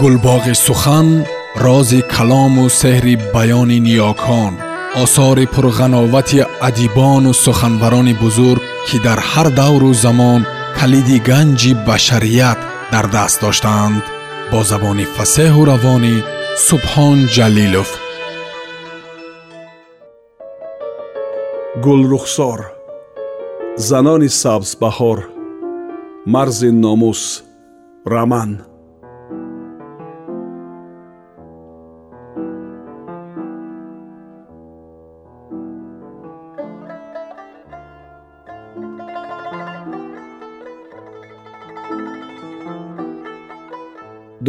гулбоғи сухан рози калому сеҳри баёни ниёкон осори пурғановати адибону суханбарони бузург ки дар ҳар давру замон калиди ганҷи башарият дар даст доштаанд бо забони фасеҳу равонӣ субҳон ҷалилов. Гулрухсор занони сабзбаҳор марзи номус раман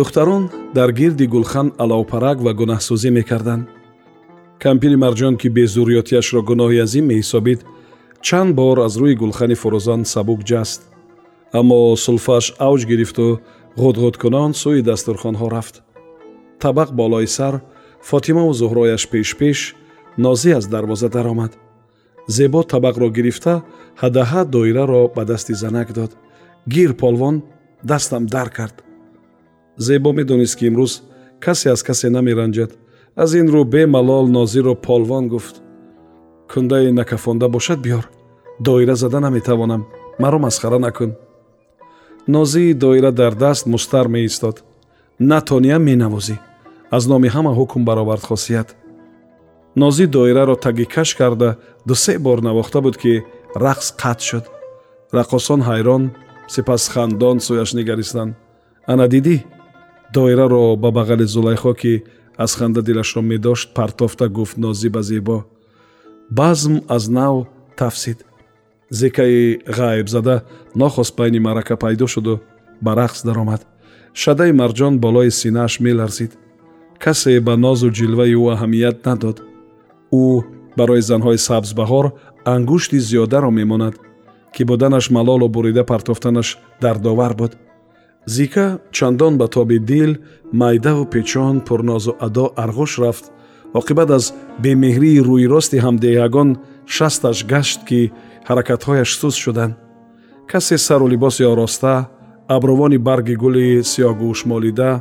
духтарон дар гирди гулхан аловпарак ва гунаҳсӯзӣ мекарданд. Кампири марҷон ки безурриётиашро гуноҳи азим меҳисобид чанд бор аз рӯи гулхани фурӯзон сабук ҷаст. Аммо сулфаш авҷ гирифту ғудғудкунон сӯи дастурхонҳо рафт. Табақ болои сар фотимаву зуҳрояш пешпеш нозӣ аз дарвоза даромад. Зебо табақро гирифта ҳадаҳа доираро ба дасти занак дод. Гир полвон дастам дар кард зебо медонист ки имрӯз касе аз касе намеранҷад. Аз ин рӯ бемалол нозиро полвон гуфт. Кундаи накафонда бошад биёр. Доира зада наметавонам. Маро масхара накун нозии доира дар даст мустар меистод. Натониям менавозӣ. Аз номи ҳама ҳукм баровард хосият нозӣ доираро таги каш карда дусе бор навохта буд ки рақс қатъ шуд. Рақосон ҳайрон сипас хандон сӯяш нигаристанд. Ана дидӣ доираро ба бағали зулайхо ки аз ханда дилашро медошт партофта гуфт нозӣ ба зебо. Базм аз нав тафсид. Зекаи ғайбзада нохост байни маърака пайдо шуду ба рақс даромад. Шадаи марҷон болои синааш меларзид. Касе ба нозу ҷилваи ӯ аҳамият надод. Ӯ барои занҳои сабзбаҳор ангушти зиёдаро мемонад ки буданаш малолу бурида партофтанаш дардовар буд зика чандон ба тоби дил майдаву печон пурнозу адо арғуш рафт оқибат аз бемеҳрии рӯйрости ҳамдеҳагон шасташ гашт ки ҳаракатҳояш суст шуданд. Касе сару либоси ороста абрувони барги гули сиёҳгӯшмолида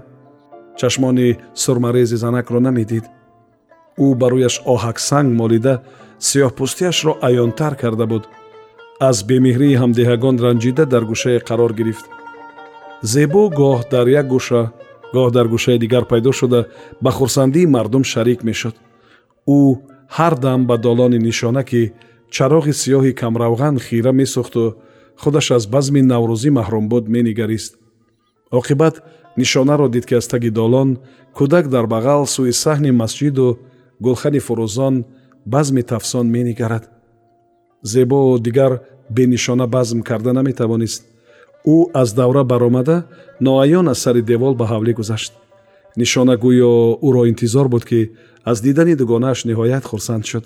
чашмони сурмарези занакро намедид. Ӯ ба рӯяш оҳаксанг молида сиёҳпӯстиашро аёнтар карда буд. Аз бемеҳрии ҳамдеҳагон ранҷида дар гӯшае қарор гирифт зебо гоҳ дар як гӯша гоҳ дар гӯшаи дигар пайдо шуда ба хурсандии мардум шарик мешуд. Ӯ ҳар дам ба долони нишона ки чароғи сиёҳи камравған хира месӯхту худаш аз базми наврӯзӣ маҳрум буд менигарист. Оқибат нишонаро дид ки аз таги долон кӯдак дар бағал сӯи саҳни масҷиду гулхани фурӯзон базми тафсон менигарад. Зебо дигар бенишона базм карда наметавонист ӯ аз давра баромада ноаён аз сари девол ба ҳавлӣ гузашт. Нишона гӯё ӯро интизор буд ки аз дидани дугонааш ниҳоят хурсанд шуд.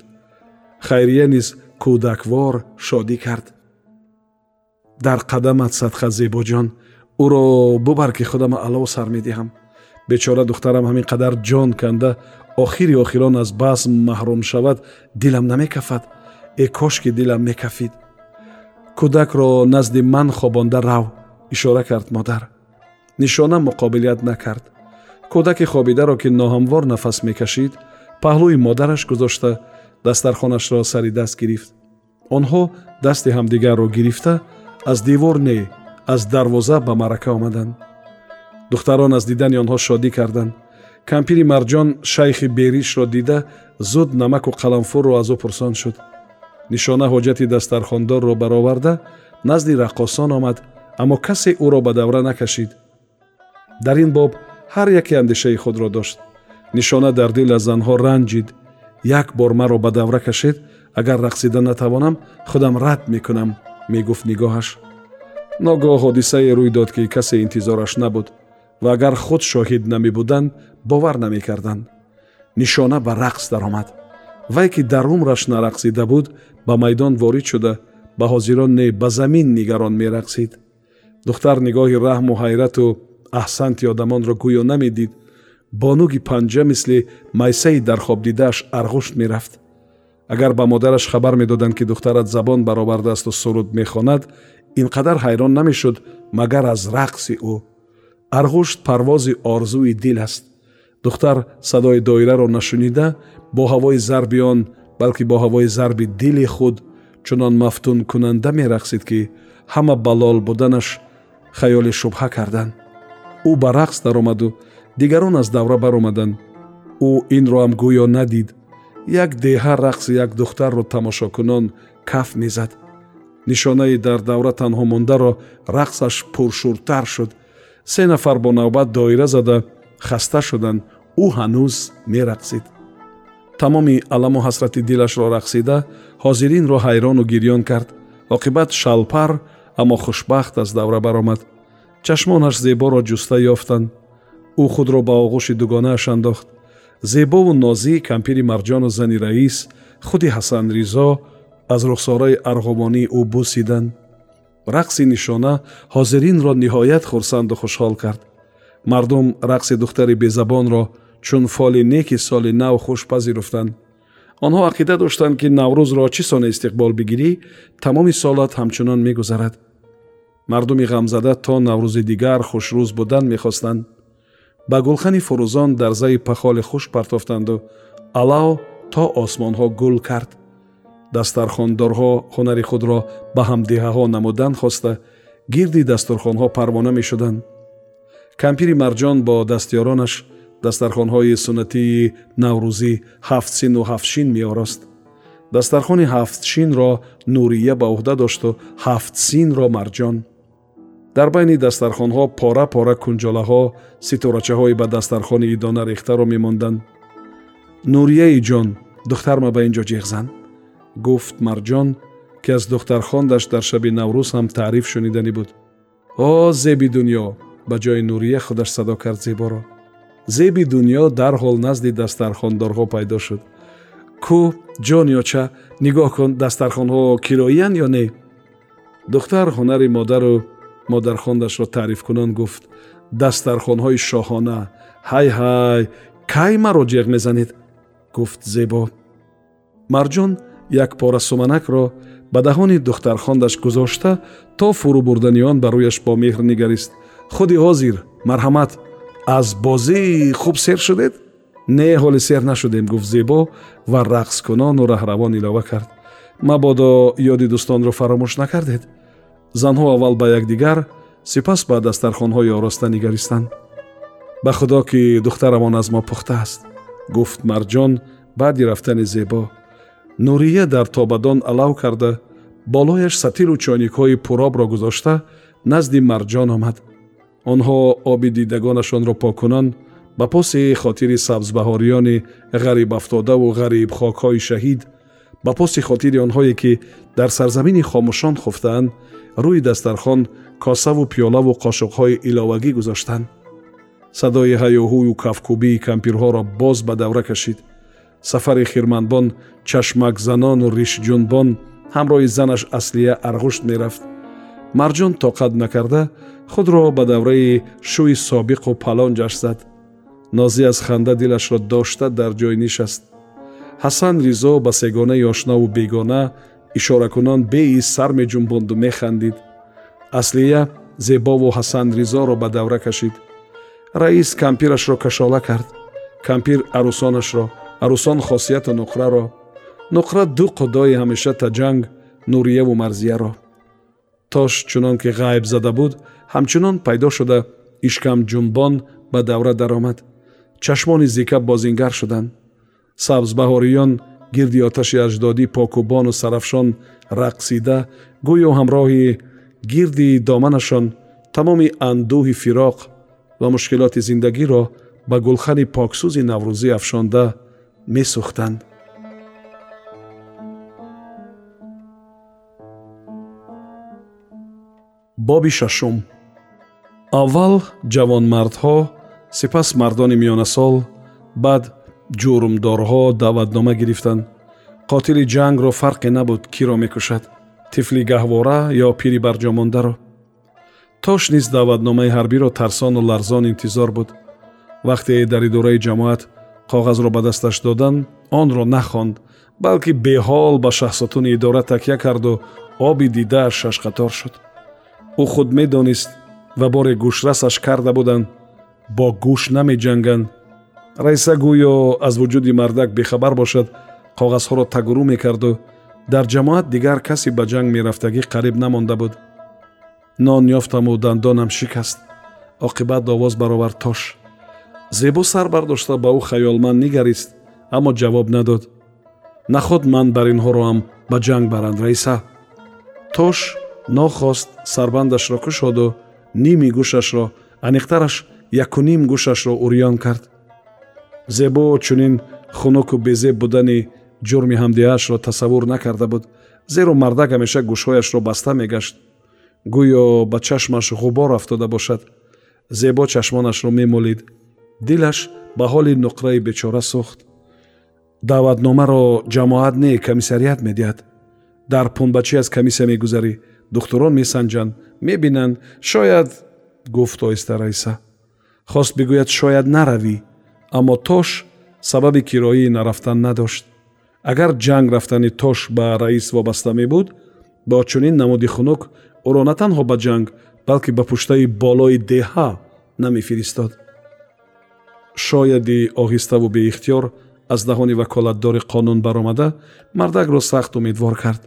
Хайрия низ кӯдаквор шодӣ кард. Дар қадамат садқа зебоҷон ӯро бубар ки худам алов сар медиҳам. Бечора духтарам ҳамин қадар ҷон канда охири охирон аз басм маҳрум шавад дилам намекафад. Э кош ки дилам мекафид кӯдакро назди ман хобонда рав ишора кард модар. Нишона муқобилият накард. Кӯдаки хобидаро ки ноҳамвор нафас мекашид паҳлӯи модараш гузошта дастархонашро сари даст гирифт. Онҳо дасти ҳамдигарро гирифта аз девор не аз дарвоза ба маърака омаданд. Духтарон аз дидани онҳо шодӣ карданд. Кампири марҷон шайхи беришро дида зуд намаку қаламфурро аз ӯ пурсон шуд нишона ҳоҷати дастархондорро бароварда назди раққосон омад аммо касе ӯро ба давра накашид. Дар ин боб ҳар яке андешаи худро дошт. Нишона дар дил аз занҳо ранҷид. Як бор маро ба давра кашед агар рақсида натавонам худам рад мекунам мегуфт нигоҳаш. Ногоҳ ҳодисае рӯй дод ки касе интизораш набуд ва агар худ шоҳид намебуданд бовар намекарданд. Нишона ба рақс даромад. Вай ки дар умраш нарақсида буд ба майдон ворид шуда ба ҳозирон не ба замин нигарон мерақсид. Духтар нигоҳи раҳму ҳайрату аҳсанти одамонро гӯё намедид. Бонуги панҷа мисли майсаи дар хобдидааш арғушт мерафт. Агар ба модараш хабар медоданд ки духтарат забон баровардаасту суруд мехонад ин қадар ҳайрон намешуд магар аз рақси ӯ. Арғушт парвози орзуи дил аст. Духтар садои доираро нашунида бо ҳавои зарби он балки бо ҳавои зарби дили худ чунон мафтункунанда мерақсид ки ҳама балол буданаш хаёли шубҳа карданд ӯ ба рақс даромаду дигарон аз давра баромаданд ӯ инро ҳам гӯё надид. Як деҳа рақси як духтарро тамошокунон каф мезад нишонаи дар давра танҳо мондаро рақсаш пуршуртар шуд. Се нафар бо навбат доира зада хаста шуданд ӯ ҳанӯз мерақсид тамоми аламу ҳасрати дилашро рақсида ҳозиринро ҳайрону гирён кард. оқибат шалпар аммо хушбахт аз давра баромад. чашмонаш зеборо ҷуста ёфтанд. ӯ худро ба оғӯши дугонааш андохт. зебову нозӣ кампири марҷону зани раис худи ҳасан ризо аз рухсораи арғомонии ӯ бусиданд. рақси нишона ҳозиринро ниҳоят хурсанду хушҳол кард. мардум рақси духтари безабонро чун фоли неки соли нав хуш пазируфтанд онҳо ақида доштанд ки наврӯзро чӣ сона истиқбол бигирӣ тамоми солат ҳамчунон мегузарад. Мардуми ғамзада то наврӯзи дигар хушрӯз будан мехостанд. Ба гулхани фурӯзон дар заи пахоли хуш партофтанду алав то осмонҳо гул кард. Дастархондорҳо ҳунари худро ба ҳамдиҳаҳо намудан хоста гирди дастурхонҳо парвона мешуданд. Кампири марҷон бо дастёронаш дастархонҳои суннатии наврӯзӣ ҳафтсину ҳафтшин меорост дастархони ҳафтшинро нурия ба уҳда дошту ҳафтсинро марҷон. Дар байни дастархонҳо пора пора кунҷолаҳо ситорачаҳои ба дастархони идона рехтаро мемонданд. Нурияи ҷон духтарма ба ин ҷо ҷеғзан гуфт марҷон ки аз духтархондаш дар шаби наврӯз ҳам таъриф шуниданӣ буд. О зеби дуньё ба ҷои нурия худаш садо кард зеборо зеби дуньё дарҳол назди дастархондорҳо пайдо шуд. Кӯ ҷониёча нигоҳ кун дастархонҳо кироиянд ё не? Духтар ҳунари модару модархондашро таърифкунон гуфт. Дастархонҳои шоҳона ҳай ҳай кай маро ҷеғ мезанед? гуфт зебо. Марҷон як пора суманакро ба таҳони духтархондаш гузошта то фурӯ бурдани он ба рӯяш бо меҳр нигарист. Худи ҳозир марҳамат аз бозӣ хуб сер шудед? Не ҳоли сер нашудем гуфт зебо ва рақскунону раҳравон илова кард. Мабодо ёди дӯстонро фаромӯш накардед. Занҳо аввал ба якдигар сипас ба дастархонҳои ороста нигаристанд. Ба худо ки духтарамон аз мо пухта аст гуфт марҷон баъди рафтани зебо. Нурия дар тобадон алав карда болояш сатиру чойникҳои пуробро гузошта назди марҷон омад онҳо оби дидагонашонро покунон ба поси хотири сабзбаҳориёни ғарибафтодаву ғарибхокҳои шаҳид ба поси хотири онҳое ки дар сарзамини хомӯшон хуфтаанд рӯи дастархон косаву пиёлаву қошуқҳои иловагӣ гузоштанд. Садои ҳаёҳӯю кафкӯбии кампирҳоро боз ба давра кашид. Сафари хирманбон чашмакзанону ришҷунбон ҳамроҳи занаш аслия арғушт мерафт марҷон тоқат накарда худро ба давраи шӯи собиқу палон ҷашн зад. Нозӣ аз ханда дилашро дошта дар ҷой нишаст. Ҳасан ризо ба сегонаи ошнаву бегона ишоракунон беис сар меҷумбонду механдид. Аслия зебову ҳасан ризоро ба давра кашид. Раис кампирашро кашола кард. Кампир арӯсонашро арӯсон хосияту нуқраро. Нуқра ду қудои ҳамеша таҷанг нурияву марзияро тош чунон ки ғайб зада буд ҳамчунон пайдо шуда ишкамҷунбон ба давра даромад. Чашмони зика бозингар шуданд. Сабзбаҳориён гирди оташи аҷдодӣ покубону сарафшон рақсида гӯё ҳамроҳи гирди доманашон тамоми андӯҳи фироқ ва мушкилоти зиндагиро ба гулхани поксӯзи наврӯзӣ афшонда месӯхтанд боби шашум. Аввал ҷавонмардҳо сипас мардони миёнасол баъд ҷурмдорҳо даъватнома гирифтанд. Қотили ҷангро фарқе набуд киро мекушад? Тифли гаҳвора ё пири барҷомондаро? Тош низ даъватномаи ҳарбиро тарсону ларзон интизор буд. Вақте дар идораи ҷамоат коғазро ба дасташ доданд онро нахонд балки беҳол ба шаҳсотуни идора такя карду оби дидааш шашқатор шуд ӯ худ медонист ва боре гӯшрасаш карда буданд бо гӯш намеҷанганд раиса гӯё аз вуҷуди мардак бехабар бошад коғазҳоро тагурӯ мекарду. Дар ҷамоат дигар касе ба ҷанг мерафтагӣ қариб намонда буд. Нон ёфтаму дандонам шикаст. Оқибат овоз баровард тош. Зебо сар бардошта ба ӯ хаёлманд нигарист аммо ҷавоб надод. Наход ман бар инҳороам ба ҷанг баранд раиса? Тош нохост сарбандашро кушоду ними гӯшашро аниқтараш якуним гӯшашро урён кард. Зебо чунин хунуку безеб будани ҷурми ҳамдиҳаашро тасаввур накарда буд. Зеро мардак ҳамеша гӯшҳояшро баста мегашт. Гӯё ба чашмаш ғубор афтода бошад. Зебо чашмонашро мемолид. Дилаш ба ҳоли нуқраи бечора сӯхт даъватномаро ҷамоат не комиссарият медиҳад. Дар пунбачӣ аз комиссия мегузарӣ духтурон месанҷанд мебинанд шояд гуфт оҳиста раиса. Хост бигӯяд шояд наравӣ аммо тош сабаби кироии нарафтан надошт. Агар ҷанг рафтани тош ба раис вобаста мебуд бо чунин намуди хунук ӯро на танҳо ба ҷанг балки ба пуштаи болои деҳа намефиристод. Шояди оҳиставу беихтиёр аз даҳони ваколатдори қонун баромада мардакро сахт умедвор кард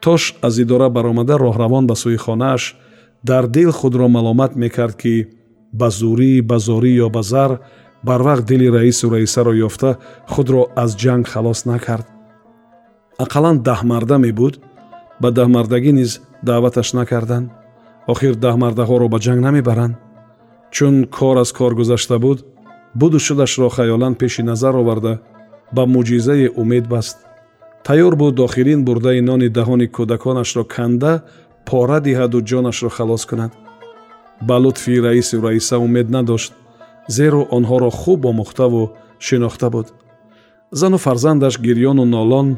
тош аз идора баромада роҳравон ба сӯи хонааш дар дил худро маломат мекард ки ба зурӣ ба зорӣ ё ба зар барвақт дили раису раисаро ёфта худро аз ҷанг халос накард. Ақаллан даҳмарда мебуд ба даҳмардагӣ низ даъваташ накарданд. Охир даҳмардаҳоро ба ҷанг намебаранд. Чун кор аз кор гузашта буд буду шудашро хаёлан пеши назар оварда ба муъҷизае умед баст тайёр буд охирин бурдаи нони даҳони кӯдаконашро канда пора диҳаду ҷонашро халос кунад. Ба лутфи раису раиса умед надошт зеро онҳоро хуб омӯхтаву шинохта буд. Зану фарзандаш гирьёну нолон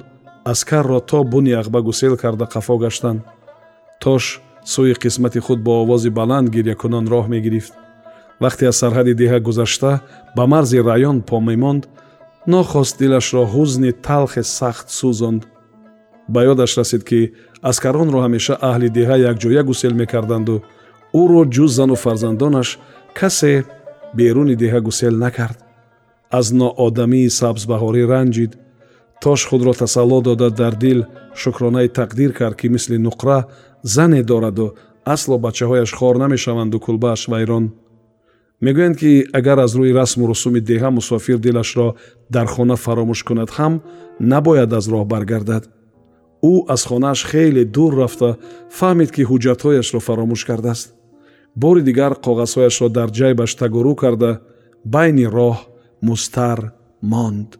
аскарро то буни ағба гусел карда қафо гаштанд тош сӯи қисмати худ бо овози баланд гирьякунон роҳ мегирифт. Вақте аз сарҳади деҳа гузашта ба марзи раён по мемонд нохост дилашро ҳузни талхе сахт сӯзонд. Ба ёдаш расид ки аскаронро ҳамеша аҳли деҳа якҷоя гусел мекарданду ӯро ҷуз зану фарзандонаш касе беруни деҳа гусел накард. Аз ноодамии сабзбаҳорӣ ранҷид. Тош худро тасалло дода дар дил шукронаи тақдир кард ки мисли нуқра зане дораду асло бачаҳояш хор намешаванду кулбааш вайрон мегӯянд ки агар аз рӯи расму русуми деҳа мусофир дилашро дар хона фаромӯш кунад ҳам набояд аз роҳ баргардад. Ӯ аз хонааш хеле дур рафта фаҳмид ки ҳуҷҷатҳояшро фаромӯш кардааст. Бори дигар коғазҳояшро дар ҷайбаш тагурӯ карда байни роҳ мустар монд